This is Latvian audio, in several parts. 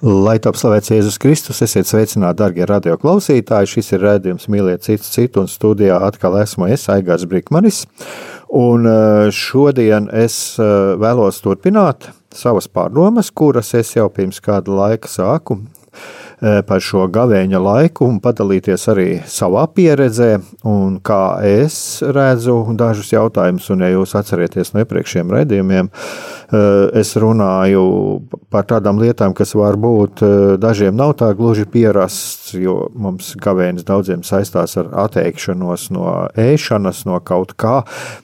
Lai top slavēts Jēzus Kristus, esiet sveicināti, darbie radioklausītāji. Šis ir rādījums Mīliet citu citu, un studijā atkal esmu es, Aigars Brīkmanis. Un eh, šodien es eh, vēlos turpināt savas pārdomas, kuras es jau pirms kāda laika sāku par šo gavēņa laiku un padalīties arī savā pieredzē, un kā es redzu dažus jautājumus, un ja jūs atcerieties no iepriekšējiem redzējumiem, eh, es runāju par tādām lietām, kas varbūt eh, dažiem nav tā gluži pierasts, jo mums gavēnis daudziem saistās ar atteikšanos no ēšanas, no kaut kā.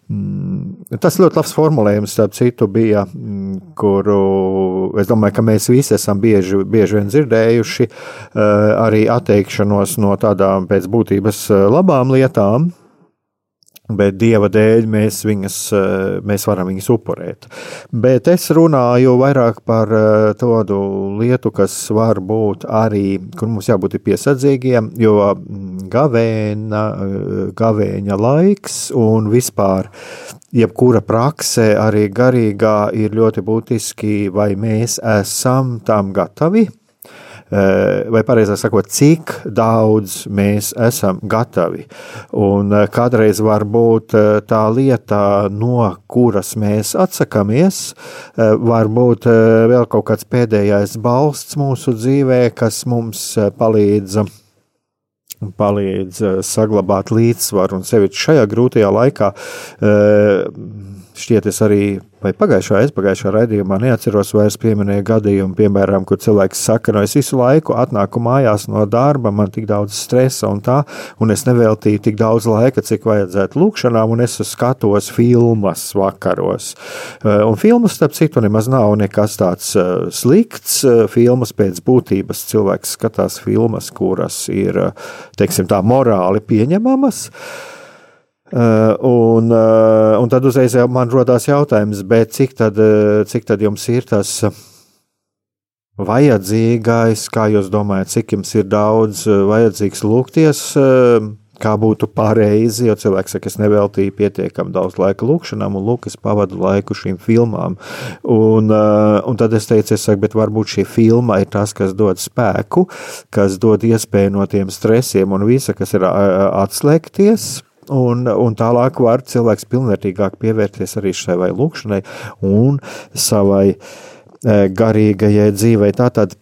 Mm, tas ļoti labs formulējums, starp citu, bija, mm, kuru es domāju, ka mēs visi esam bieži, bieži vien dzirdējuši, Eh, arī atteikšanos no tādām pēc būtības eh, labām lietām, bet dieva dēļ mēs, viņas, eh, mēs varam viņus upurēt. Bet es runāju vairāk par tādu lietu, kas var būt arī, kur mums jābūt piesardzīgiem, jo mm, gavēna, gavēņa laiks un vispār jebkura prakse, arī garīgā, ir ļoti būtiski, vai mēs esam tam gatavi Eh, vai pareizāk sakot, cik daudz mēs esam gatavi. Un eh, kādreiz var būt eh, tā lieta, no kuras mēs atsakāmies, var būt vēl kaut kāds pēdējais balsts mūsu dzīvē, kas mums palīdz palīdz saglabāt līdzsvaru un sevišķi šajā grūtajā laikā. Šķiet, es arī pagājušā, aizpagājušā raidījumā neatceros vairs pieminēju gadījumu, piemēram, kur cilvēks saka, no es visu laiku atnāku mājās no darba, man tik daudz stresa un tā, un es neveltīju tik daudz laika, cik vajadzētu lūkšanām, un es skatos filmas vakaros. Eh, un filmas, starp citu, nemaz nav nekas tāds eh, slikts. Eh, filmas pēc būtības cilvēks skatās filmas, kuras ir, teiksim tā, morāli pieņemamas. Uh, un, uh, un tad uzreiz man rodas jautājums, cik tad, uh, cik tad jums ir tas vajadzīgais, kā jūs domājat, cik jums ir daudz vajadzīgs lūgties, kā būtu pareizi, jo cilvēks saka, es neveltīju pietiekami daudz laika lūkšanām, un lūk, es pavadu laiku šīm filmām. Un, un tad es teicu, es saku, bet varbūt šī filma ir tas, kas dod spēku, kas dod iespēju no tiem stresiem un visa, kas ir atslēgties Un, un tālāk var cilvēks pilnvērtīgāk pievērties arī savai lūkšanai un savai e, garīgajai dzīvei. Tātad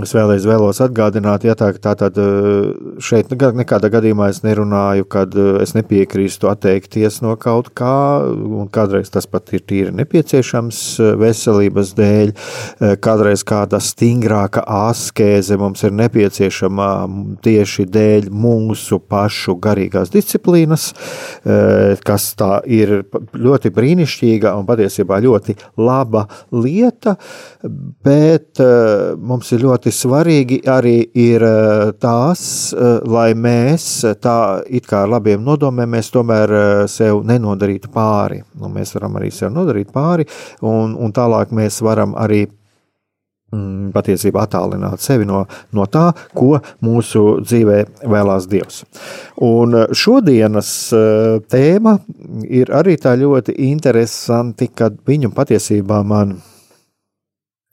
Es vēlreiz vēlos atgādināt, ja tā, tā tad eh, šeit nekādā gadījumā es nerunāju, kad eh, es nepiekrīstu atteikties no kaut kā, un kādreiz tas pat ir tīri nepieciešams eh, veselības dēļ, kādreiz kāda stingrāka askēze mums ir nepieciešama tieši dēļ mūsu pašu garīgās disciplīnas, kas tā ir ļoti brīnišķīga un patiesībā ļoti laba lieta, bet mums ir ļoti ļoti svarīgi arī ir eh, tās, eh, lai mēs tā it kā ar labiem nodomiem, mēs tomēr eh, sev nenodarītu pāri. Nu, mēs varam arī sev nodarīt pāri, un, un tālāk mēs varam arī mm, patiesībā attālināt sevi no, no tā, ko mūsu dzīvē vēlās Dievs. Un šodienas tēma ir arī tā ļoti interesanti, kad viņu patiesībā man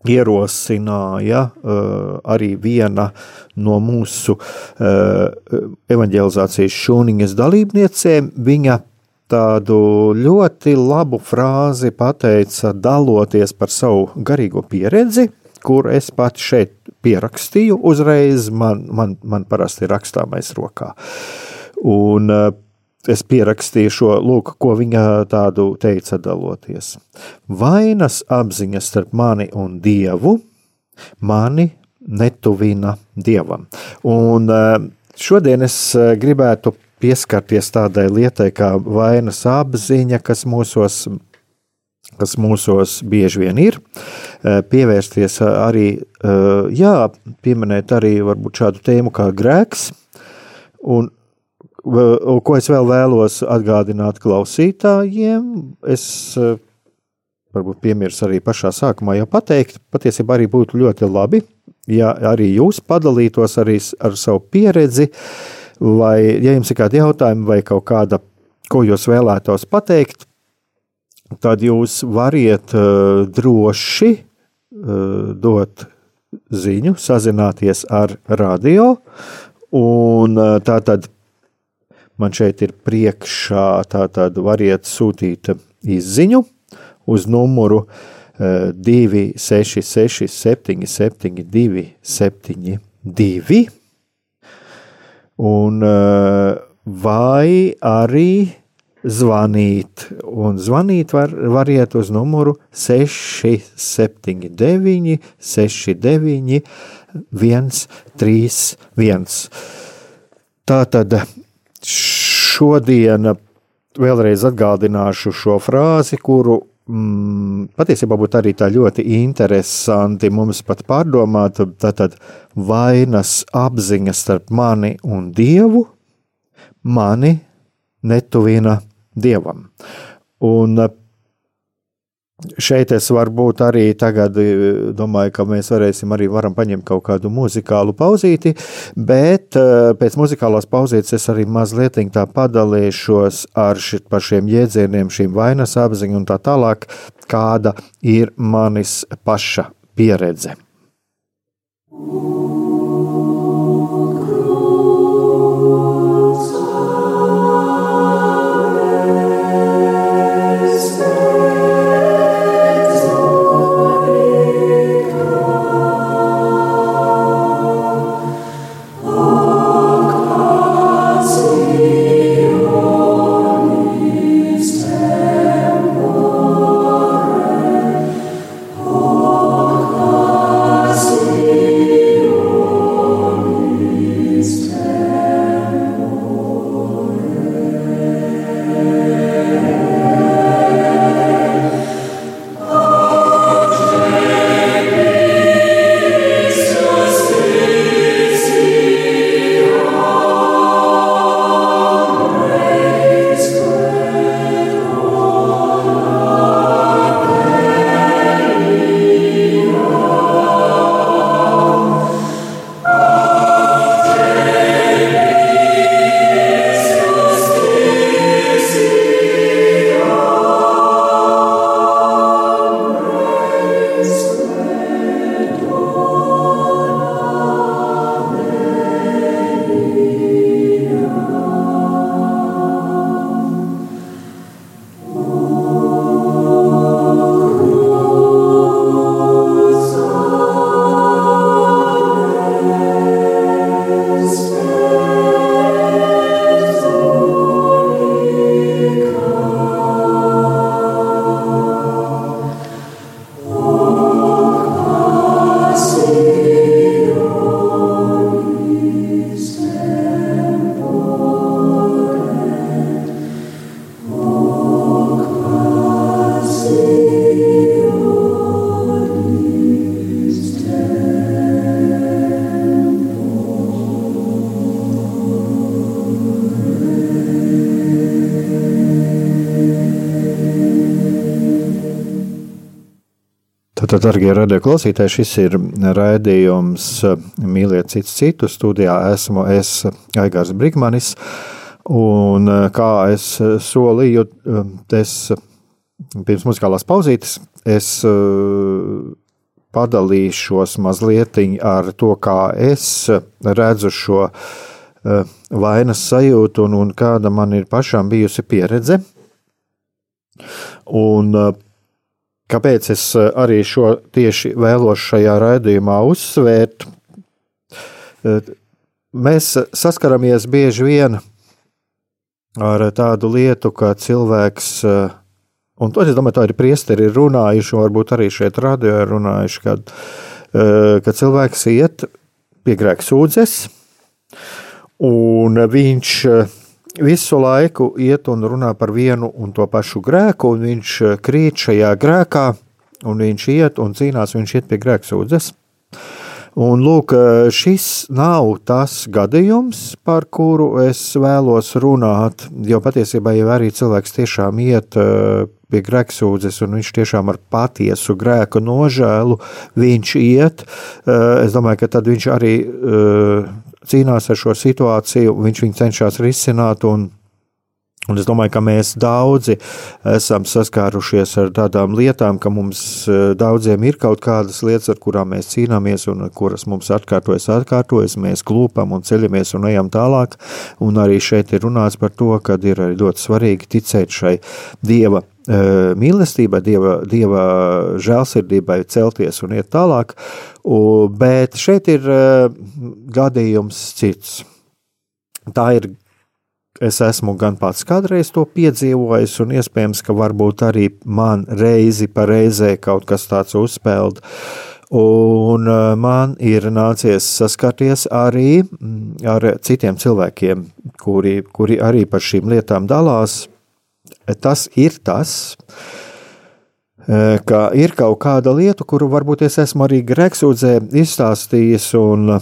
ierosināja uh, arī viena no mūsu uh, evanģelizācijas šūniņas dalībniecēm. Viņa tādu ļoti labu frāzi pateica, daloties par savu garīgo pieredzi, kur es pati šeit pierakstīju uzreiz, man, man, man parasti ir rakstāmais rokā. Un uh, es pierakstīju šo, lūk, ko viņa tādu teica daloties. Vainas apziņa starp mani un Dievu mani netuvina Dievam. Un uh, šodien es uh, gribētu pieskarties tādai lietai kā vainas apziņa, kas mūsos kas mūsos bieži vien ir, eh, pievērsties arī, jā, pieminēt arī varbūt šādu tēmu kā grēks, un ko es vēl vēlos atgādināt klausītājiem, es eh, varbūt piemirsu arī pašā sākumā jau pateikt, patiesībā arī būtu ļoti labi, ja arī jūs padalītos arī ar savu pieredzi, vai, ja jums ir kādi jautājumi vai kaut kāda, ko jūs vēlētos pateikt, tad jūs variet uh, droši uh, dot ziņu, sazināties ar radio. Un uh, tā tad man šeit ir priekšā, tā tad variet sūtīt izziņu uz numuru uh, 266 77 272. Un uh, vai arī zvanīt. Un zvanīt var, variet uz numuru 679, 69, 131. Tātad šodien vēlreiz atgādināšu šo frāzi, kuru mm, patiesībā būtu arī tā ļoti interesanti mums pat pārdomāt. Tātad vainas apziņa starp mani un Dievu mani netuvina dievam. Un šeit es varbūt arī tagad eh, domāju, ka mēs varēsim arī varam paņemt kaut kādu muzikālu pauzīti, bet eh, pēc muzikālās pauzītes es arī mazliet tā padalīšos ar ši, par šiem jēdzieniem, šīm vainas apziņu un tā tālāk, kāda ir manis paša pieredze. Thank Tātad, darbie radioklausītāji, šis ir raidījums Mīliet citu citu. Studijā esmu es, Aigars Brigmanis. Un kā es solīju, es pirms muzikālās pauzītes, es padalīšos mazliet ar to, kā es redzu šo vainas sajūtu un, un kāda man ir pašām bijusi pieredze Un, kāpēc es arī šo tieši vēlos šajā raidījumā uzsvērt? Mēs saskaramies bieži vien ar tādu lietu, ka cilvēks, un to es domāju, tā ir priesteri runājuši, un varbūt arī šeit radio ir runājuši, kad, ka cilvēks iet pie grēka sūdzes, un viņš visu laiku iet un runā par vienu un to pašu grēku, un viņš krīt šajā grēkā, un viņš iet un cīnās, viņš iet pie grēka sūdzes. Un, lūk, šis nav tas gadījums, par kuru es vēlos runāt. Jo patiesībā jau arī cilvēks tiešām iet eh, pie grēksūdzes, un viņš tiešām ar patiesu grēku nožēlu viņš iet. Eh, es domāju, ka tad viņš arī eh, cīnās ar šo situāciju, viņš viņu cenšas risināt. Un, Un es domāju, ka mēs daudzi esam saskārušies ar tādām lietām, ka mums e, daudziem ir kaut kādas lietas, ar kurām mēs cīnāmies, un kuras mums atkārtojas, atkārtojas. Mēs klūpam un ceļamies un ejam tālāk. Un arī šeit ir runāts par to, ka ir ļoti svarīgi ticēt šai dieva mīlestībai, dieva, dieva žēlsirdībai, celties un iet tālāk. Bet šeit ir e, gadījums cits. Tā ir Es esmu gan pats kādreiz to piedzīvojis, un iespējams, ka varbūt arī man reizi pa reizē kaut kas tāds uzspēld. Un uh, man ir nācies saskarties arī mm, ar citiem cilvēkiem, kuri, kuri arī par šīm lietām dalās. Tas ir tas, uh, ka ir kaut kāda lieta, kuru varbūt es esmu arī grēksūdzē izstāstījis, un,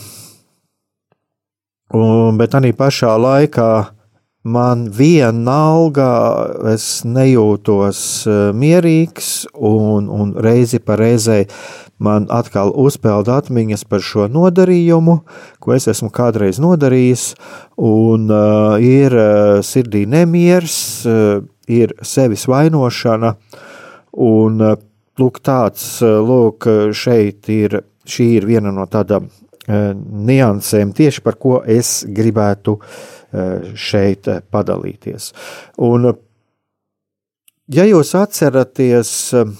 un, bet arī pašā laikā man vienalga, es nejūtos e, mierīgs, un, un reizi pa reizei man atkal uzpeld atmiņas par šo nodarījumu, ko es esmu kādreiz nodarījis, un uh, ir uh, sirdī nemieris, uh, ir sevis vainošana, un uh, lūk, tāds, uh, lūk, šeit ir, šī ir viena no tādām uh, niansēm, tieši par ko es gribētu uh, šeit eh, padalīties. Un, ja jūs atceraties, eh,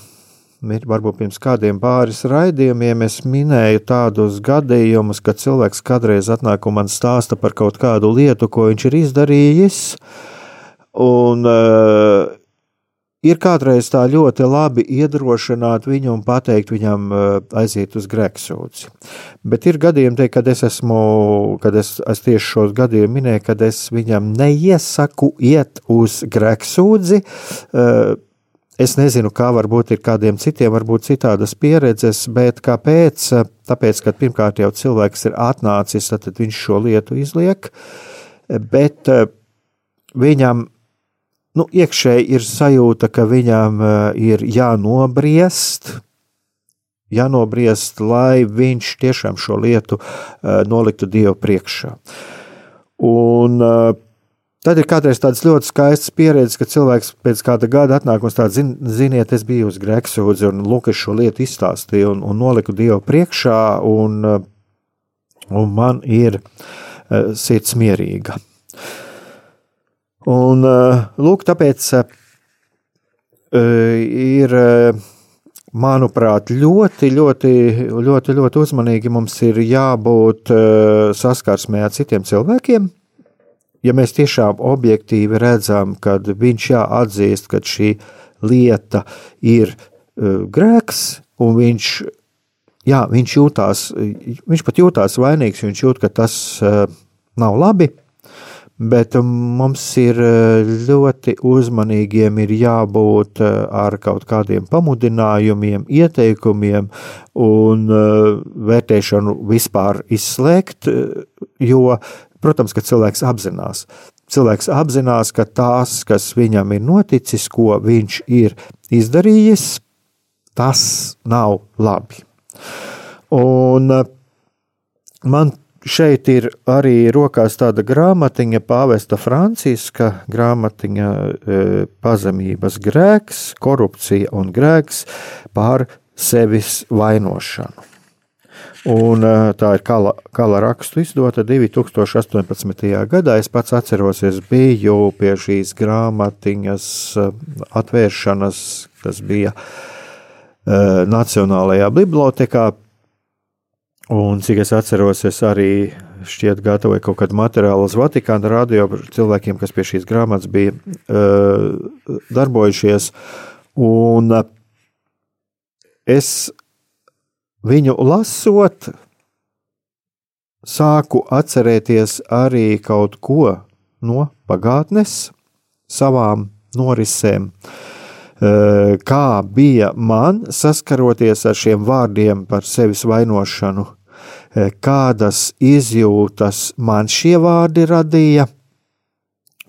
varbūt pirms kādiem pāris raidījumiem es minēju tādus gadījumus, kad cilvēks kādreiz atnāk un man stāsta par kaut kādu lietu, ko viņš ir izdarījis. Un, uh, ir kādreiz tā ļoti labi iedrošināt viņu un pateikt viņam eh, aiziet uz grēksūdzi. Bet ir gadījumi, te, kad es esmu, kad es, es tieši šos gadījumus minēju, kad es viņam neiesaku iet uz grēksūdzi. Eh, es nezinu, kā varbūt ir kādiem citiem, varbūt citādas pieredzes, bet kāpēc? Tāpēc, ka pirmkārt jau cilvēks ir atnācis, tad viņš šo lietu izliek, bet eh, viņam nu, iekšēji ir sajūta, ka viņam eh, ir jānobriest, jānobriest, lai viņš tiešām šo lietu eh, noliktu Dievu priekšā. Un eh, tad ir kādreiz tāds ļoti skaists pieredzes, ka cilvēks pēc kāda gada atnāk un tāds, zin, ziniet, es biju uz Greksūdzi un lūk, es šo lietu izstāstīju un, un noliku Dievu priekšā, un, un man ir sirds mierīga. Un, eh, lūk, tāpēc eh, ir, eh, manuprāt, ļoti, ļoti, ļoti, ļoti uzmanīgi mums ir jābūt saskarsmē ar citiem cilvēkiem. Ja mēs tiešām objektīvi redzam, ka viņš jāatzīst, ka šī lieta ir grēks, un viņš, jā, viņš jūtās, viņš pat jūtās vainīgs, viņš jūt, ka tas nav labi Bet mums ir eh, ļoti uzmanīgiem, ir jābūt ar kaut kādiem pamudinājumiem, ieteikumiem un vērtēšanu vispār izslēgt, jo, protams, ka cilvēks apzinās. Cilvēks apzinās, ka tās, kas viņam ir noticis, ko viņš ir izdarījis, tas nav labi. Un man Šeit ir arī rokās tāda grāmatiņa, pāvesta Franciska grāmatiņa, e, pazemības grēks, korupcija un grēks pār sevis vainošanu. Un, tā ir kala, kala rakstu izdota 2018. gadā. Es pats atceros, es biju pie šīs grāmatiņas atvēršanas, kas bija uh, Nacionālajā bibliotekā. Un, cik es atceros, es arī šķiet gatavoju kaut kādu materiālu uz Vatikāna radio cilvēkiem, kas pie šīs grāmatas bija uh, darbojušies. Un uh, es Viņu lasot, sāku atcerēties arī kaut ko no pagātnes, savām norisēm. Kā bija man saskaroties ar šiem vārdiem par sevis vainošanu, kādas izjūtas man šie vārdi radīja.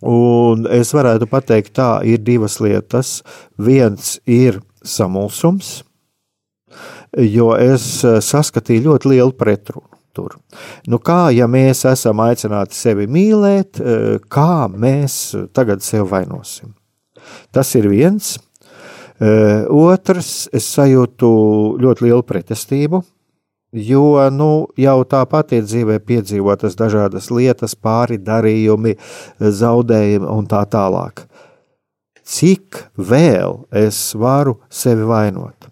Un es varētu pateikt, tā ir divas lietas. Viens ir samulsums, jo es eh, saskatīju ļoti lielu pretrunu. Tur. Nu, kā ja mēs esam aicināti sevi mīlēt, eh, kā mēs tagad sevi vainosim? Tas ir viens. Eh, otrs, es sajūtu ļoti lielu pretestību, jo nu, jau tāpat ir dzīvē piedzīvotas dažādas lietas, pāri darījumi, zaudējumi un tā tālāk. Cik vēl es varu sevi vainot?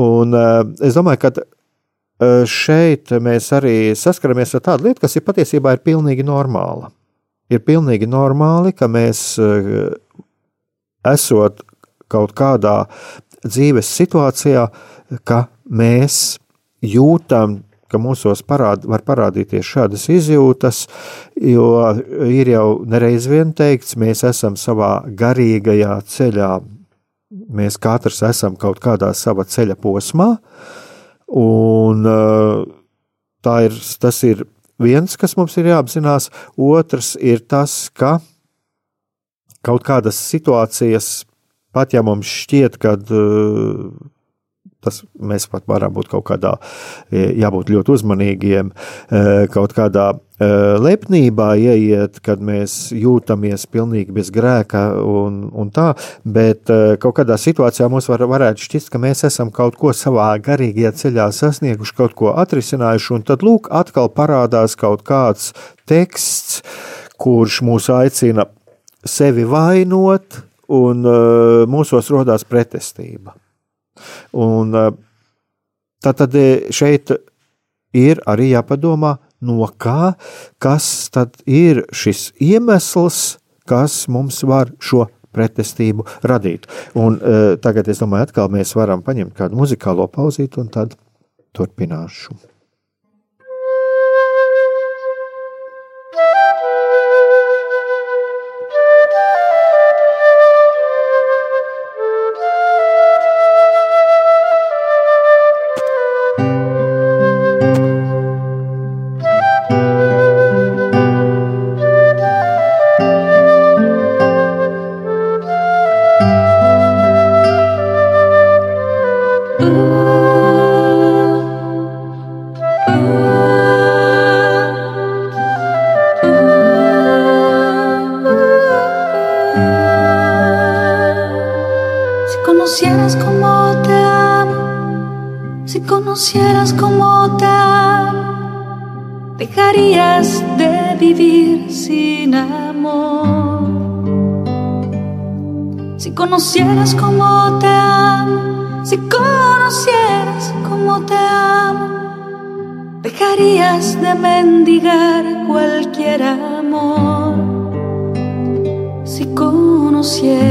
Un uh, es domāju, ka uh, šeit mēs arī saskaramies ar tādu lietu, kas ir patiesībā ir pilnīgi normāla. Ir pilnīgi normāli, ka mēs, uh, esot kaut kādā dzīves situācijā, ka mēs jūtam ka mūsos parād, var parādīties šādas izjūtas, jo ir jau nereiz vien teikts, mēs esam savā garīgajā ceļā mēs katrs esam kaut kādā savā ceļa posmā, un ir, tas ir viens, kas mums ir jāapzinās. Otrs ir tas, ka kaut kādas situācijas, pat ja mums šķiet, ka tas mēs pat varam būt kaut kādā, jābūt ļoti uzmanīgiem, uh, kaut kādā lepnībā ieiet, kad mēs jūtamies pilnīgi bez grēka un, un tā, bet kaut kādā situācijā mums var, varētu šķist, ka mēs esam kaut ko savā garīgajā ceļā sasnieguši, kaut ko atrisinājuši, un tad lūk, atkal parādās kaut kāds teksts, kurš mūs aicina sevi vainot, un mūsos rodās pretestība. Un uh, tad šeit ir arī jāpadomā, no kā, kas tad ir šis iemesls, kas mums var šo pretestību radīt. Un uh, tagad es domāju, atkal mēs varam paņemt kādu muzikālo pauzīti un tad turpināšu. Conocieras como te amo, si conocieras como te amo, dejarías de mendigar cualquier amor. Si conocieras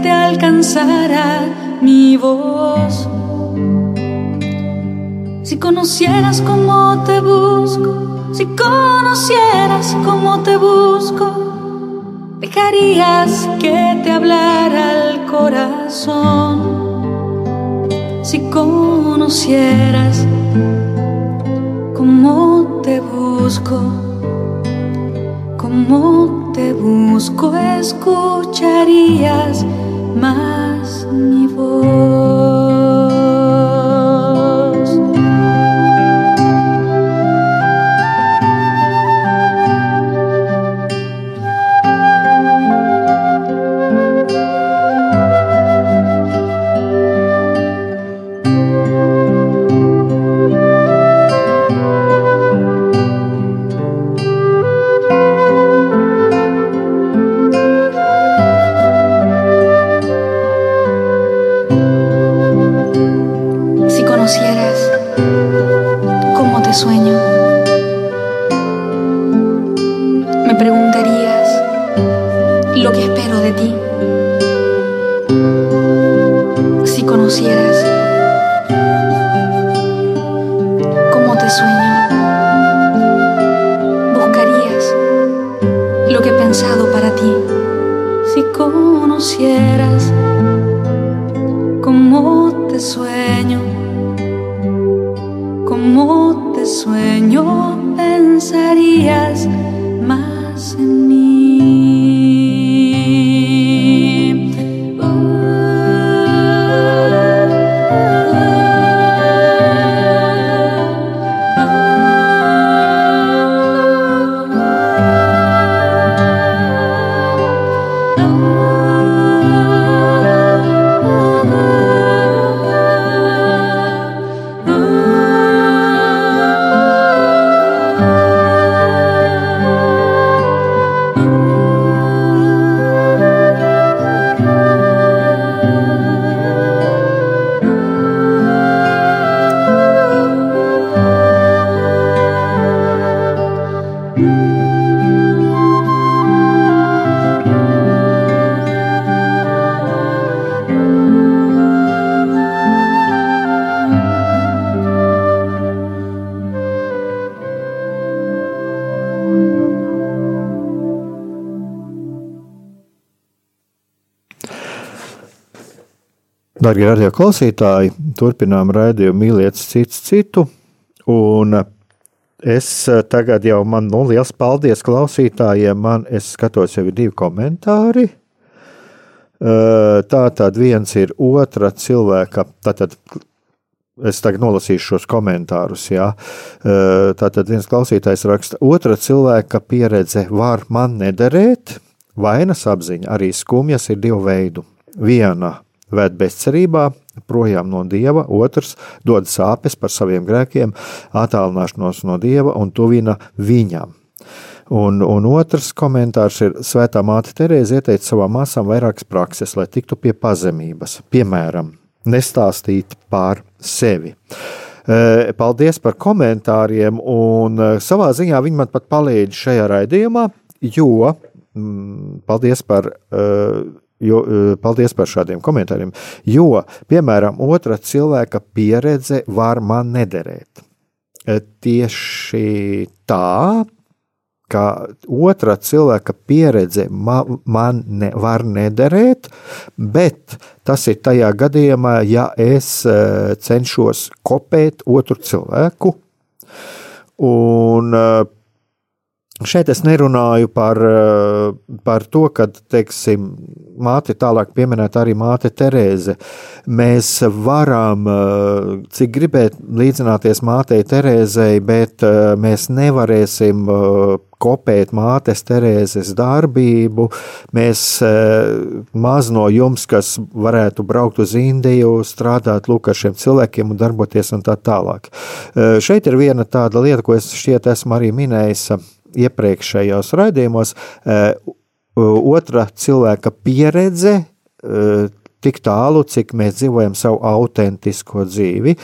te alcanzara mi voz. Si conocieras cómo te busco, si conocieras cómo te busco, dejarías que te hablara el corazón. Si conocieras de ti. Si conocieras cómo te sueño, buscarías lo que he pensado para ti. Si conocieras Darbie radio klausītāji, turpinām raidījumu mīliet cits citu. Un es eh, tagad jau man nu, liels paldies klausītājiem. Man es skatos jau ir divi komentāri. Eh, Tā tad viens ir otra cilvēka. Tātad Es tagad nolasīšu šos komentārus. Jā. Eh, Tātad viens klausītājs raksta, otra cilvēka pieredze var man nederēt. Vainas apziņa arī skumjas ir divu veidu. Viena ved bezcerībā, projām no dieva, otrs dod sāpes par saviem grēkiem, attālināšanos no dieva un tuvina viņam. Un, un otrs komentārs ir: Svētā māte Terēze ieteica savām māsām vairākas prakses, lai tiktu pie pazemības. Piemēram, nestāstīt par sevi. Eh, Paldies par komentāriem, un eh, savā ziņā viņi man pat palīdz šajā raidījumā, jo mm, paldies par. eh, Jo, eh, paldies par šādiem komentāriem. Jo, piemēram, otra cilvēka pieredze var man nederēt. Eh, Tieši tā, ka otra cilvēka pieredze ma, man ne, var nederēt, bet tas ir tajā gadījumā, ja es eh, cenšos kopēt otru cilvēku. Un eh, šeit es nerunāju par, eh, par to, ka, teiksim, māte tālāk pieminēta arī māte Terēze. Mēs varam, eh, cik gribēt, līdzināties mātei Terēzei, bet eh, mēs nevarēsim kopēt mātes Terēzes darbību. Mēs maz no jums, kas varētu braukt uz Indiju, strādāt lūk ar šiem cilvēkiem un darboties un tā tālāk. Šeit ir viena tāda lieta, ko es šķiet esmu arī minējis iepriekšējos raidījumos. Eh, Otra cilvēka pieredze eh, tik tālu, cik mēs dzīvojam savu autentisko dzīvi.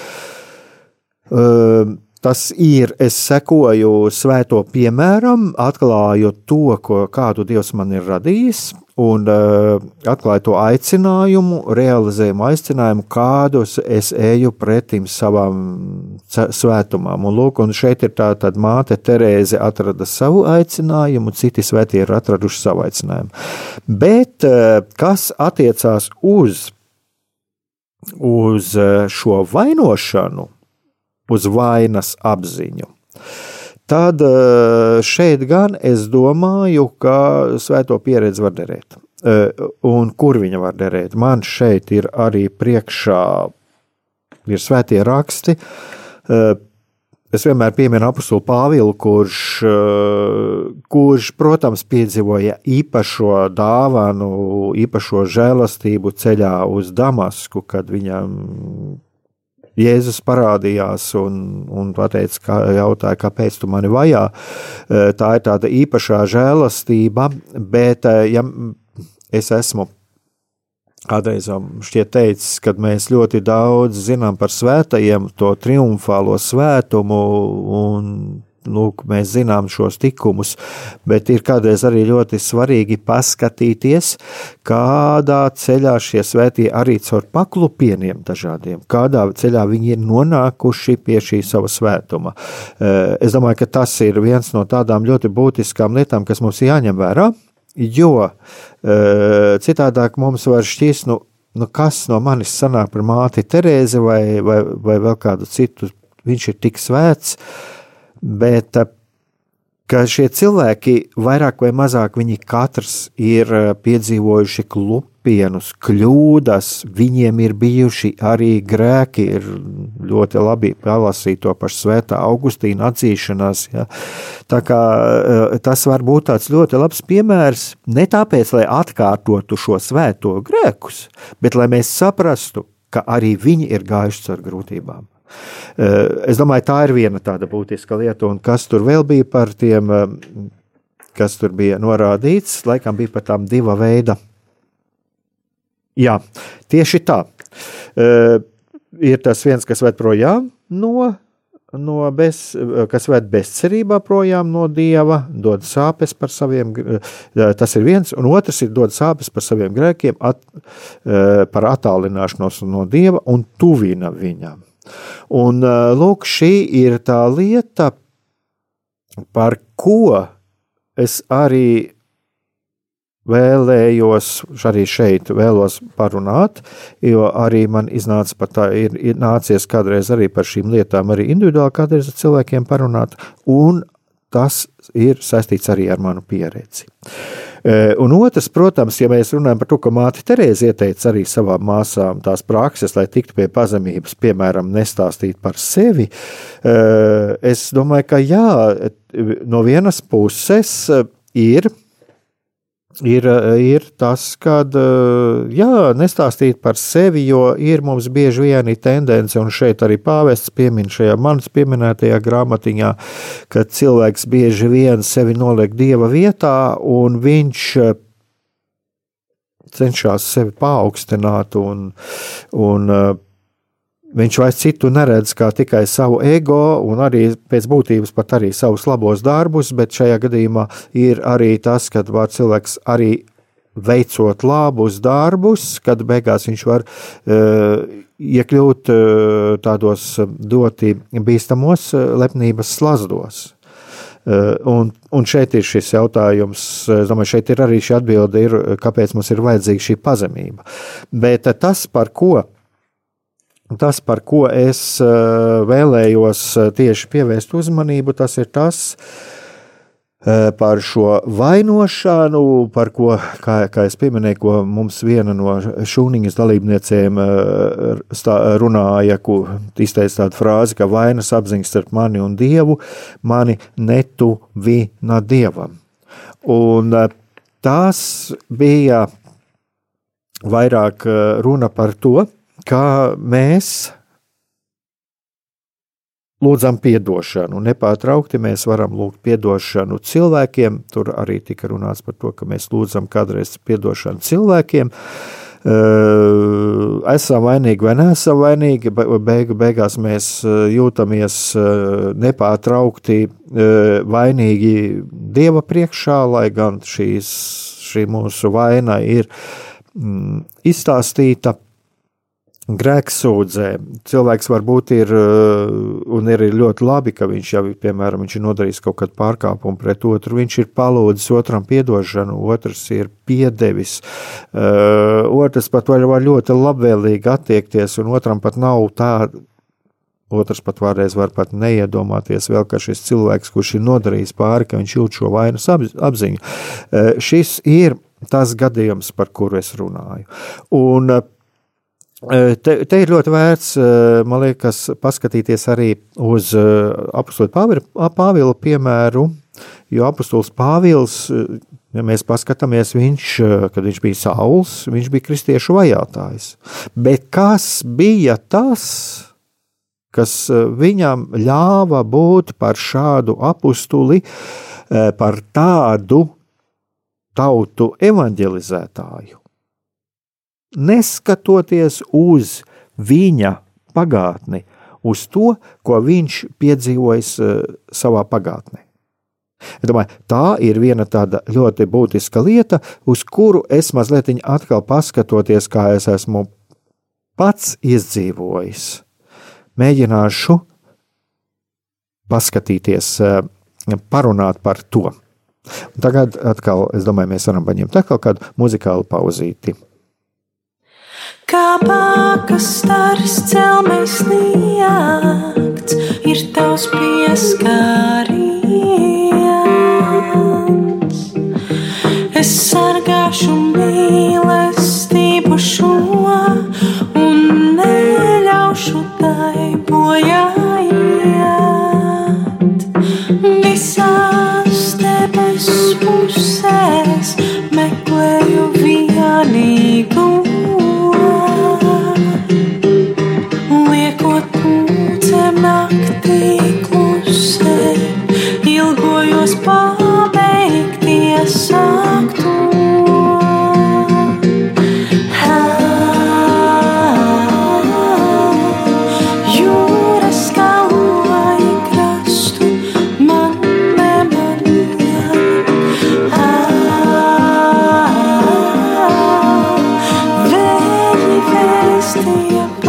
Eh, Tas ir, es sekoju svēto piemēram, atklāju to, ko, kādu Dievs man ir radījis, un uh, atklāja to aicinājumu, realizējumu aicinājumu, kādus es eju pretim savam svētumam. Un, lūk, un šeit ir tā, tad māte Terēze atrada savu aicinājumu, citi svētie ir atraduši savu aicinājumu. Bet uh, kas attiecās uz, uz šo vainošanu, uz vainas apziņu? Tad eh, šeit gan es domāju, ka svēto pieredzi var derēt. Eh, un kur viņa var derēt? Man šeit ir arī priekšā ir svētie raksti. Eh, es vienmēr pieminu apakstu Pāvilu, kurš, kurš, protams, piedzīvoja īpašo dāvanu, īpašo žēlastību ceļā uz Damasku, kad viņam Jēzus parādījās un, un pateica, kā, jautāja, kāpēc tu mani vajā. Eh, tā ir tāda īpašā žēlastība, bet eh, ja es esmu kādreiz šķiet teicis, ka mēs ļoti daudz zinām par svētajiem, to triumfālo svētumu un lūk, mēs zinām šos likumus, bet ir kādreiz arī ļoti svarīgi paskatīties, kādā ceļā šie svētie arī caur paklupieniem dažādiem, kādā ceļā viņi ir nonākuši pie šī sava svētuma. Eh, es domāju, ka tas ir viens no tādām ļoti būtiskām lietām, kas mums jāņem vērā, jo eh, citādāk mums var šķist, nu, nu kas no manis sanāk par māti Terēzi vai, vai, vai vēl kādu citu, viņš ir tik svēts, uh, bet eh, ka šie cilvēki vairāk vai mazāk viņi katrs ir eh, piedzīvojuši klupienus, kļūdas, viņiem ir bijuši arī grēki, ir ļoti labi palasīt to pašu svētā Augustīna atzīšanās. Ja. Tā kā eh, tas var būt tāds ļoti labs piemērs, ne tāpēc, lai atkārtotu šo svēto grēkus, bet lai mēs saprastu, ka arī viņi ir gājuši caur grūtībām. Eh, es domāju, tā ir viena tāda būtiska lieta, un kas tur vēl bija par tiem, eh, kas tur bija norādīts, laikam bija par tām diva veida. Jā, tieši tā. Eh, ir tas viens, kas ved projām no no bez, kas ved bezcerībā projām no dieva, dod sāpes par saviem, tas ir viens, un otrs ir dod sāpes par saviem grēkiem, at, par attālināšanos no dieva un tuvina viņam. Un lūk, šī ir tā lieta, par ko es arī vēlējos, arī šeit vēlos parunāt, jo arī man iznāca pat tā, ir, ir nācies kādreiz arī par šīm lietām, arī individuāli kādreiz ar cilvēkiem parunāt, un tas ir saistīts arī ar manu pieredzi. Eh, un otrs, protams, ja mēs runājam par to, ka māte Terēze ieteica arī savām māsām tās prakses, lai tiktu pie pazemības, piemēram, nestāstīt par sevi, es domāju, ka jā, no vienas puses ir ir, ir tas, ka jā, nestāstīt par sevi, jo ir mums bieži vien tendence, un šeit arī pāvests piemin šajā manas pieminētajā grāmatiņā, ka cilvēks bieži vien sevi noliek dieva vietā, un viņš cenšas sevi paaugstināt un, un Viņš vairs citu neredz kā tikai savu ego, un arī pēc būtības pat arī savus labos darbus, bet šajā gadījumā ir arī tas, ka cilvēks arī veicot labus darbus, kad beigās viņš var uh, iekļūt uh, tādos ļoti bīstamos uh, lepnības slazdos. Un, un šeit ir šis jautājums, es domāju, šeit ir arī šī atbilde, ir, kāpēc mums ir vajadzīga šī pazemība. Bet tas, par ko Tas, par ko es eh, vēlējos eh, tieši pievērst uzmanību, tas ir tas eh, par šo vainošanu, par ko, kā, kā es pieminēju, ko mums viena no šūniņas dalībniecēm runāja, ko izteica tādu frāzi, ka vainas apziņas starp mani un Dievu mani netuvina Dievam. Un tas bija vairāk runa par to, kā mēs lūdzam atdošanu. Nepārtraukti mēs varam lūgt atdošanu cilvēkiem. Tur arī tika runāts par to, ka mēs lūdzam kādreiz atdošanu cilvēkiem. esam vainīgi vai neesam vainīgi, beigu, beigās mēs jūtamies nepārtraukti vainīgi Dieva priekšā, lai gan šīs, šī mūsu vaina ir mm, izstāstīta grēksūdzē. Cilvēks varbūt ir, uh, un ir ļoti labi, ka viņš jau, piemēram, viņš ir nodarījis kaut kādu pārkāpumu pret otru, viņš ir palūdzis otram piedošanu, otrs ir piedevis, uh, otrs pat var, var ļoti labvēlīgi attiekties, un otram pat nav tāda. Otrs pat varēs var pat neiedomāties, vēl, ka šis cilvēks, kurš ir nodarījis pāri, ka viņš jūt šo vainas apziņu. Uh, šis ir tas gadījums, par kuru es runāju. Un Te, te ir ļoti vērts, man liekas, paskatīties arī uz apakstotu Pāvila piemēru, jo apustulis Pāvils, ja mēs paskatāmies, viņš, kad viņš bija sauls, viņš bija kristiešu vajātājs. Bet kas bija tas, kas viņam ļāva būt par šādu apustuli, par tādu tautu evanģelizētāju? Neskatoties uz viņa pagātni, uz to, ko viņš piedzīvojis uh, savā pagātnē. Es domāju, tā ir viena tāda ļoti būtiska lieta, uz kuru es mazliet atkal paskatoties, kā es esmu pats izdzīvojis. Mēģināšu paskatīties, uh, parunāt par to. Tagad atkal, es domāju, mēs varam paņemt atkal kādu muzikālu pauzīti. Kā pākas stars celmēs sniegts, ir tavs pieskāriens. Es sargāšu mīlestību šo un neļaušu tai bojājiet. Visās debesu pusēs stay up.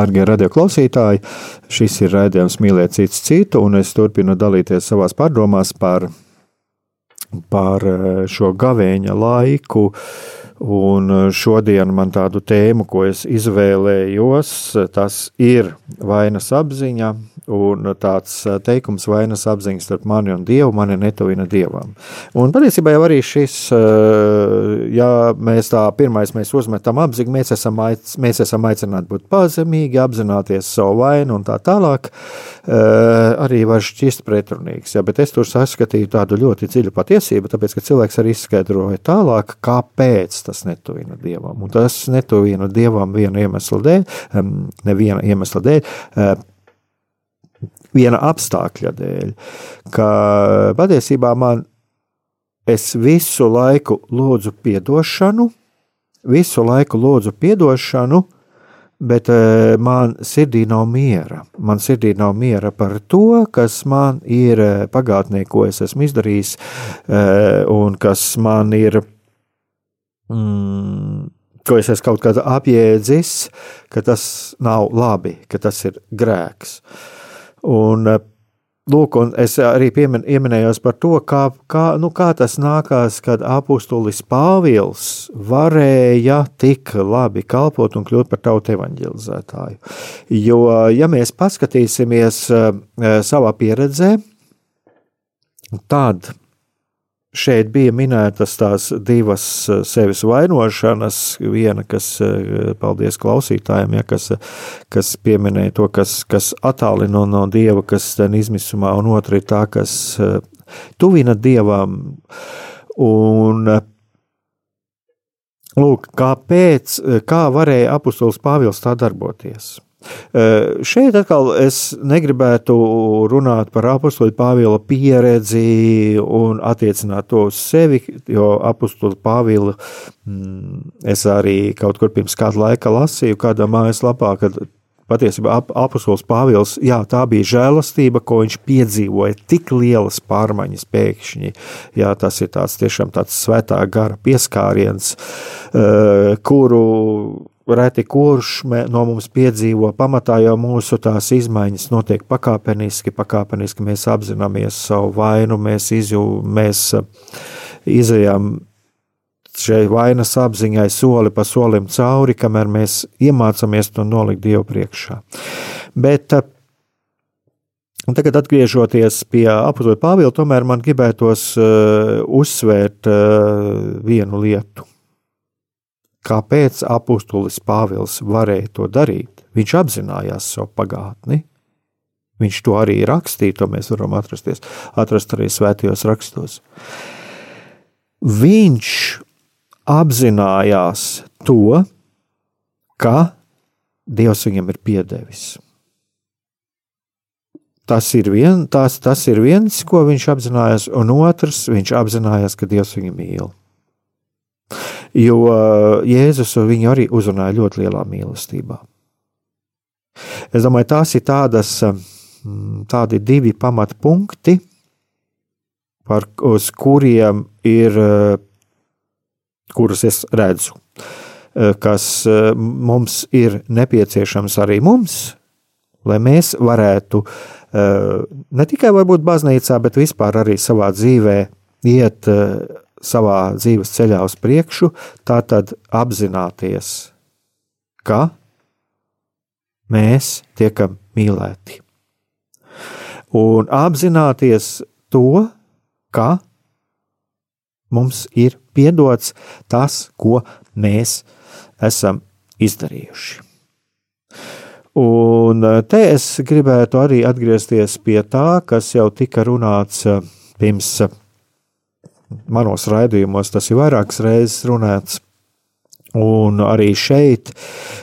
Dārgie radioklausītāji, šis ir raidījums Mīlēt citu citu, un es turpinu dalīties savās pārdomās par, par eh, šo gavēņa laiku. Un šodien man tādu tēmu, ko es izvēlējos, tas ir vainas apziņa, Un tāds teikums, vainas apziņas starp mani un Dievu, mani netuvina Dievam. Un patiesībā jau arī šis, ja mēs tā pirmais mēs uzmetam apziņu, mēs esam, aic, mēs esam aicināti būt pazemīgi, apzināties savu vainu un tā tālāk, arī var šķist pretrunīgs. Ja, bet es tur saskatīju tādu ļoti dziļu patiesību, tāpēc, ka cilvēks arī izskaidroja tālāk, kāpēc tas netuvina Dievam. Un tas netuvina Dievam viena iemesla dēļ, neviena iemesla dēļ, viena apstākļa dēļ, ka patiesībā man es visu laiku lūdzu atdošanu, visu laiku lūdzu atdošanu, bet e, man sirdī nav miera. Man sirdī nav miera par to, kas man ir e, pagātnē, ko es esmu izdarījis, e, un kas man ir. Mm, ko es esmu kaut kādā apjēdzis, ka tas nav labi, ka tas ir grēks. Uh, Un, eh, Lūk, un es arī piemin, pieminējos par to, kā, kā, nu, kā tas nākās, kad apustulis Pāvils varēja tik labi kalpot un kļūt par tautu evanģelizētāju. Jo, ja mēs paskatīsimies uh, savā pieredzē, tad Šeit bija minētas tās divas eh, sevis vainošanas. Viena, kas, eh, paldies klausītājiem, ja, kas, kas pieminēja to, kas, kas attālina no dieva, kas ten izmisumā, un otra ir tā, kas eh, tuvina dievam. Un, lūk, kāpēc, kā varēja apustulis Pāvils tā darboties? Šeit atkal es negribētu runāt par apakstoļu Pāvila pieredzi un attiecināt to uz sevi, jo apakstoļu Pāvila mm, es arī kaut kur pirms kāda laika lasīju kādā mājaslapā, kad patiesībā ap, apustulis Pāvils, jā, tā bija žēlastība, ko viņš piedzīvoja, tik lielas pārmaiņas pēkšņi. Jā, tas ir tāds tiešām tāds svētā gara pieskāriens, uh, kuru reti kurš no mums piedzīvo, pamatā jau mūsu tās izmaiņas notiek pakāpeniski, pakāpeniski mēs apzināmies savu vainu, mēs, izjū, mēs eh, izējām šai vainas apziņai soli pa solim cauri, kamēr mēs iemācāmies to nolikt Dievu priekšā. Bet eh, Tagad, atgriežoties pie apakšā Pāvila, tomēr man gribētos uh, uzsvērt uh, vienu lietu. Kāpēc apustulis Pāvils varēja to darīt? Viņš apzinājās savu pagātni. Viņš to arī rakstīja, to mēs varam atrasties, atrast arī svētajos rakstos. Viņš apzinājās to, ka Dievs viņam ir piedevis. Tas ir, vien, tas, tas ir viens, ko viņš apzinājās, un otrs, viņš apzinājās, ka Dievs viņu mīl. Jo uh, Jēzus viņu arī uzrunāja ļoti lielā mīlestībā. Es domāju, tās ir tādas, um, tādi divi pamatpunkti, par, uz kuriem ir, uh, kurus es redzu, uh, kas mums ir nepieciešams arī mums, lai mēs varētu ne tikai varbūt baznīcā, bet vispār arī savā dzīvē iet savā dzīves ceļā uz priekšu, tā tad apzināties, ka mēs tiekam mīlēti. Un apzināties to, ka mums ir piedots tas, ko mēs esam izdarījuši. Un te es gribētu arī atgriezties pie tā, kas jau tika runāts pirms manos raidījumos tas ir vairākas reizes runāts. Un arī šeit,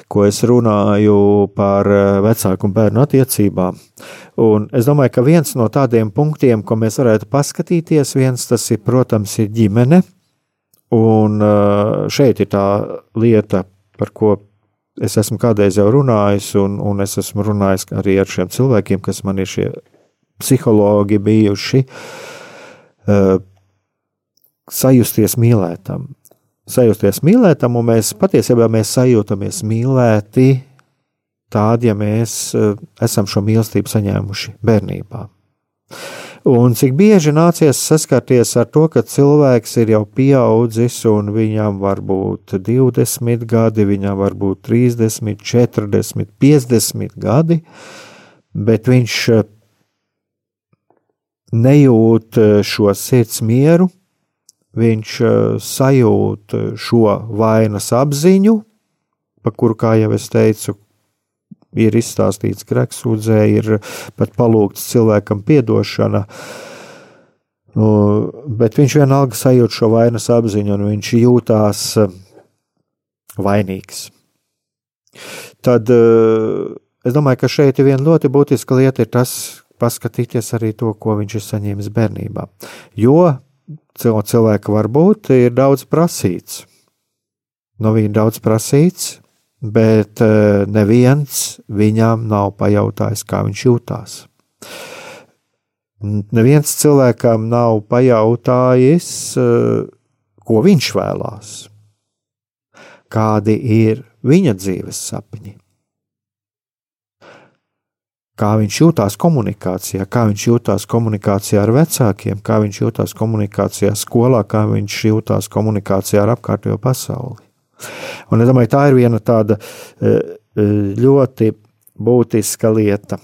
ko es runāju par eh, vecāku un bērnu attiecībām. Un es domāju, ka viens no tādiem punktiem, ko mēs varētu paskatīties, viens tas ir, protams, ir ģimene. Un eh, šeit ir tā lieta, par ko es esmu kādreiz jau runājis, un, un es esmu runājis arī ar šiem cilvēkiem, kas man ir šie psihologi bijuši eh, sajusties mīlētam. Sajusties mīlētam, un mēs patiesībā mēs sajūtamies mīlēti tādi, ja mēs uh, esam šo mīlestību saņēmuši bērnībā. Un cik bieži nācies saskarties ar to, ka cilvēks ir jau pieaudzis, un viņam var būt 20 gadi, viņam var būt 30, 40, 50 gadi, bet viņš uh, nejūt uh, šo sirds mieru, viņš sajūt šo vainas apziņu, pa kuru, kā jau es teicu, ir izstāstīts grēksūdzē, ir pat palūgts cilvēkam piedošana. Bet viņš vienalga sajūt šo vainas apziņu, un viņš jūtās eh, vainīgs. Tad eh, es domāju, ka šeit viena ļoti būtiska lieta, ir tas, paskatīties arī to, ko viņš ir saņēmis bērnībā. Jo cilvēka varbūt ir daudz prasīts. No viņa daudz prasīts, bet eh, neviens viņam nav pajautājis, kā viņš jūtās. Neviens cilvēkam nav pajautājis, eh, ko viņš vēlās, kādi ir viņa dzīves sapņi. Kā viņš jūtās komunikācijā, kā viņš jūtās komunikācijā ar vecākiem, kā viņš jūtās komunikācijā skolā, kā viņš jūtās komunikācijā ar apkārtējo pasauli. Un es domāju, tā ir viena tāda e, e, ļoti būtiska lieta,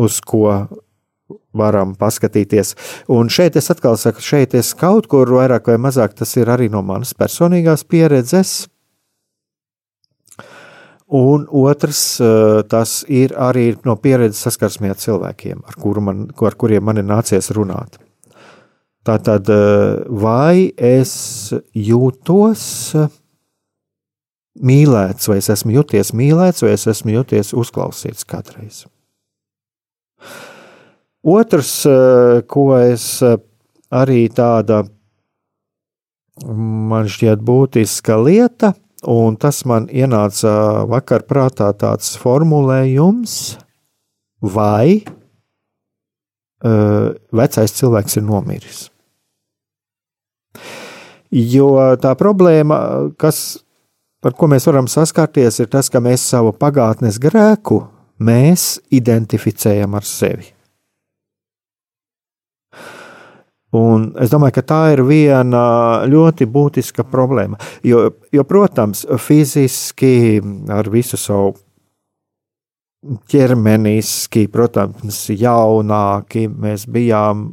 uz ko varam paskatīties. Un šeit es atkal saku, šeit es kaut kur vairāk vai mazāk tas ir arī no manas personīgās pieredzes. Un otrs, e, tas ir arī no pieredzes saskarsmē ar cilvēkiem, ar, kur man, ar kuriem man ir nācies runāt. Tātad, vai es jūtos mīlēts, vai es esmu juties mīlēts, vai es esmu juties uzklausīts kādreiz. Otrs, eh, ko es eh, arī tāda man šķiet būtiska lieta, un tas man ienāca vakar prātā tāds formulējums, vai uh, vecais cilvēks ir nomiris. Jo tā problēma, kas ar ko mēs varam saskarties, ir tas, ka mēs savu pagātnes grēku mēs identificējam ar sevi. Un es domāju, ka tā ir viena ļoti būtiska problēma. Jo, jo protams, fiziski ar visu savu ķermeniski, protams, jaunāki mēs bijām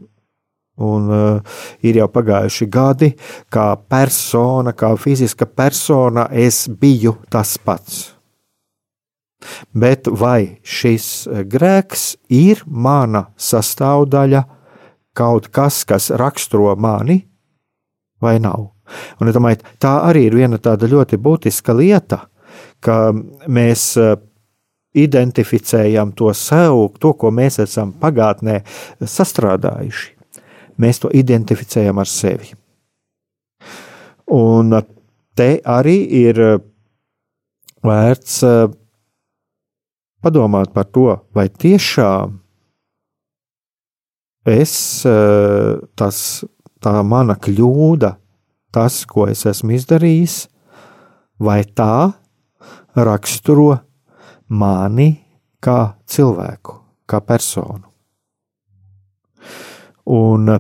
Un uh, ir jau pagājuši gadi, kā persona, kā fiziska persona, es biju tas pats. Bet vai šis eh, grēks ir mana sastāvdaļa, kaut kas, kas raksturo mani, vai nav? Un es domāju, tā arī ir viena tāda ļoti būtiska lieta, ka mēs uh, identificējam to sev, to, ko mēs esam pagātnē sastrādājuši mēs to identificējam ar sevi. Un te arī ir eh, vērts eh, padomāt par to, vai tiešām es, eh, tas, tā mana kļūda, tas, ko es esmu izdarījis, vai tā raksturo mani kā cilvēku, kā personu. Un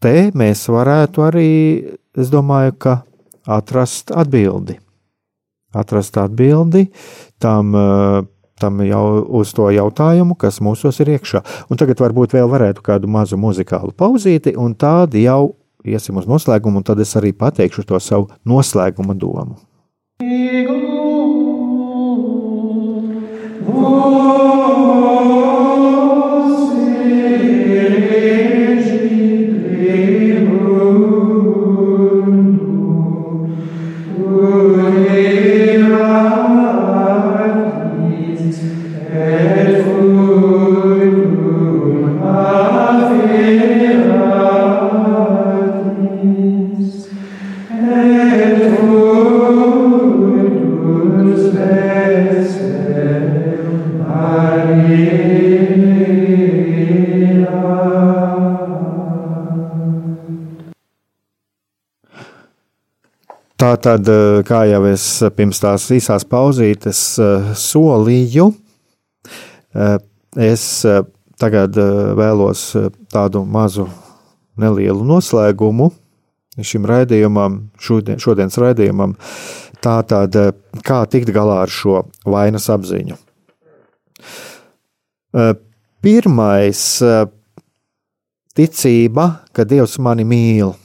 te mēs varētu arī, es domāju, ka atrast atbildi. Atrast atbildi tam, tam jau uz to jautājumu, kas mūsos ir iekšā. Un tagad varbūt vēl varētu kādu mazu muzikālu pauzīti, un tādi jau iesim uz noslēgumu, un tad es arī pateikšu to savu noslēguma domu. Oh Tā tad, kā jau es pirms tās īsās pauzītes solīju, es tagad vēlos tādu mazu nelielu noslēgumu šim raidījumam, šodien, šodienas raidījumam. Tātad, kā tikt galā ar šo vainas apziņu? Pirmais, ticība, ka Dievs mani mīl.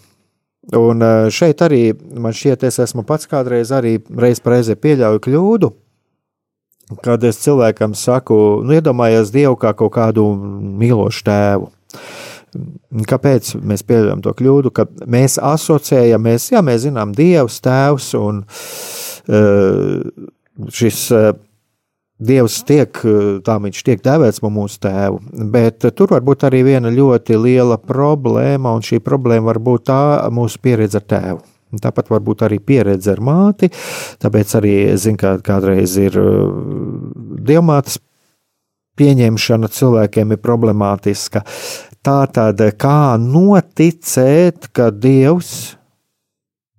Un šeit arī man šķiet, es esmu pats kādreiz arī reiz reizē pieļauju kļūdu, kad es cilvēkam saku, nu, iedomājies Dievu kā kaut kādu mīlošu tēvu. Kāpēc mēs pieļaujam to kļūdu, ka mēs asociējam, mēs, jā, mēs zinām, Dievs, Tēvs un uh, šis uh, Dievs tiek, tā viņš tiek devēts par mūsu tēvu, bet tur var būt arī viena ļoti liela problēma, un šī problēma var būt tā mūsu pieredze ar tēvu. Tāpat var būt arī pieredze ar māti, tāpēc arī, zinu, ka kādreiz ir dievmātes pieņemšana cilvēkiem ir problemātiska. Tā tad, kā noticēt, ka Dievs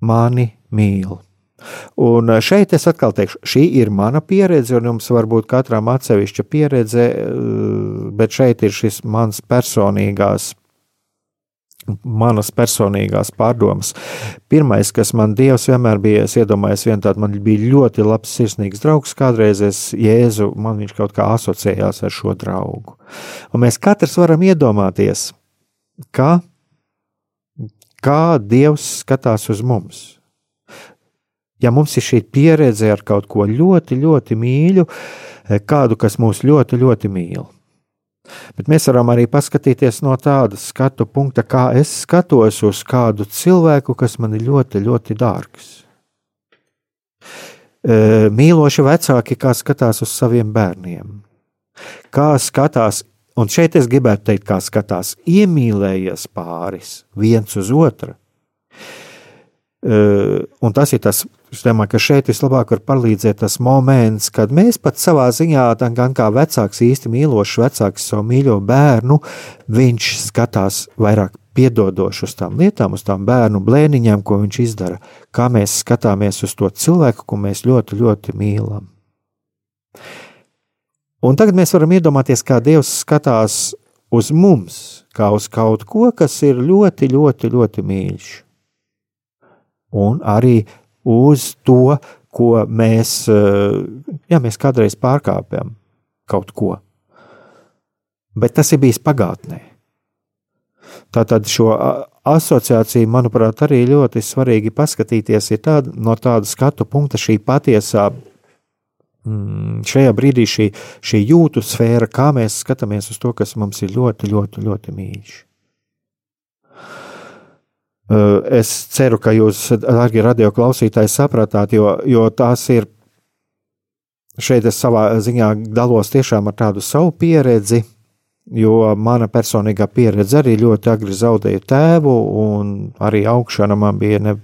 mani mīl? Un šeit es atkal teikšu, šī ir mana pieredze, un jums varbūt katram atsevišķa pieredze, bet šeit ir šis mans personīgās manas personīgās pārdomas. Pirmais, kas man Dievs vienmēr bija, es iedomājos, vien tādu man bija ļoti labs, sirsnīgs draugs. Kādreiz es Jēzu, man viņš kaut kā asociējās ar šo draugu. Un mēs katrs varam iedomāties, kā, kā Dievs skatās uz mums. Ja mums ir šī pieredze ar kaut ko ļoti, ļoti mīļu, kādu, kas mūs ļoti, ļoti mīl Bet mēs varam arī paskatīties no tāda skatu punkta, kā es skatos uz kādu cilvēku, kas man ir ļoti, ļoti dārgs. Mīloši vecāki, kā skatās uz saviem bērniem, kā skatās, un šeit es gribētu teikt, kā skatās iemīlējies pāris viens uz otru. Un tas ir tas Es domāju, ka šeit vislabāk var palīdzēt tas moments, kad mēs pat savā ziņā, gan kā vecāks, īsti mīlošs vecāks savu mīļo bērnu, viņš skatās vairāk piedodoši uz tām lietām, uz tām bērnu blēniņām, ko viņš izdara, kā mēs skatāmies uz to cilvēku, ko mēs ļoti, ļoti mīlam. Un tagad mēs varam iedomāties, kā Dievs skatās uz mums, kā uz kaut ko, kas ir ļoti, ļoti, ļoti mīļš. Un arī uz to, ko mēs, eh, jā, mēs kādreiz pārkāpjam kaut ko. Bet tas ir bijis pagātnē. Tātad šo asociāciju, manuprāt, arī ļoti svarīgi paskatīties tād, no tāda skatu punkta, šī patiesā, mm, šajā brīdī šī, šī jūtu sfēra, kā mēs skatāmies uz to, kas mums ir ļoti, ļoti, ļoti mīļš. Eh, es ceru, ka jūs, darbie radioklausītāji, sapratāt, jo, jo tās ir. Šeit es savā ziņā dalos tiešām ar tādu savu pieredzi, jo mana personīgā pieredze arī ļoti agri zaudēja tēvu, un arī augšana man bija ne,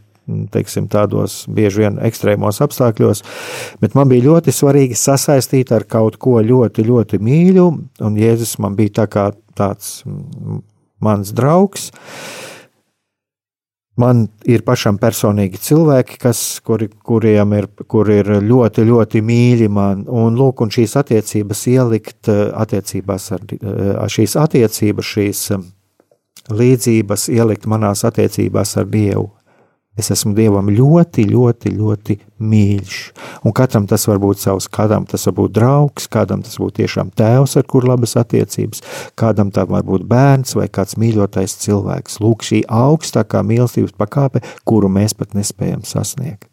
teiksim, tādos bieži vien ekstrēmos apstākļos, bet man bija ļoti svarīgi sasaistīt ar kaut ko ļoti, ļoti mīļu, un Jēzus man bija tā kā tāds mans draugs. Uh, Man ir pašam personīgi cilvēki, kas, kuri, kuriem ir, kur ir ļoti, ļoti mīļi man, un, lūk, un šīs attiecības ielikt eh, attiecībās ar eh, šīs attiecības, šīs eh, līdzības ielikt manās attiecībās ar Dievu. Es esmu Dievam ļoti, ļoti, ļoti mīļš. Un katram tas var būt savs, kādam tas var būt draugs, kādam tas būtu tiešām tēvs, ar kur labas attiecības, kādam tam var būt bērns vai kāds mīļotais cilvēks. Lūk, šī augstākā mīlestības pakāpe, kuru mēs pat nespējam sasniegt.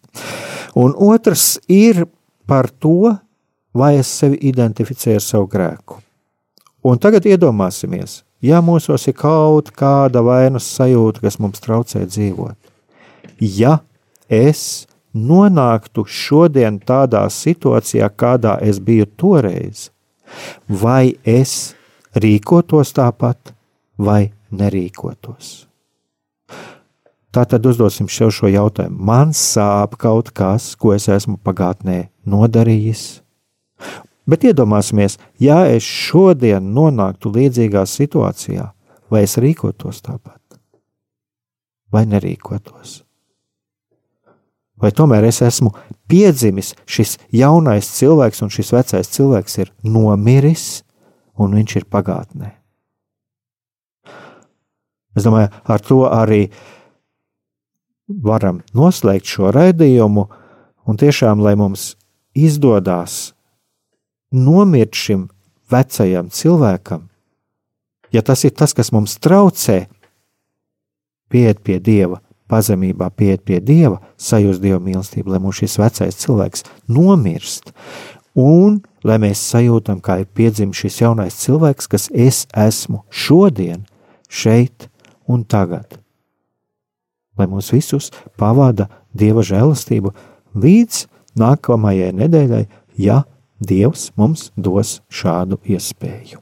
Un otrs ir par to, vai es sevi identificēju ar savu grēku. Un tagad iedomāsimies, ja mūsos ir kaut kāda vainas sajūta, kas mums traucē dzīvot ja es nonāktu šodien tādā situācijā, kādā es biju toreiz, vai es rīkotos tāpat, vai nerīkotos. Tā tad uzdosim sev šo jautājumu. Man sāp kaut kas, ko es esmu pagātnē nodarījis. Bet iedomāsimies, ja es šodien nonāktu līdzīgā situācijā, vai es rīkotos tāpat, vai nerīkotos. Vai tomēr es esmu piedzimis, šis jaunais cilvēks un šis vecais cilvēks ir nomiris un viņš ir pagātnē. Es domāju, ar to arī varam noslēgt šo raidījumu, un tiešām, lai mums izdodas nomirt šim vecajam cilvēkam, ja tas ir tas, kas mums traucē, pieiet pie Dieva, pazemībā pieiet pie Dieva, sajust Dieva mīlestību, lai mūsu šis vecais cilvēks nomirst, un lai mēs sajūtam, kā ir piedzimis šis jaunais cilvēks, kas es esmu šodien, šeit un tagad. Lai mūs visus pavada Dieva žēlastība līdz nākamajai nedēļai, ja Dievs mums dos šādu iespēju.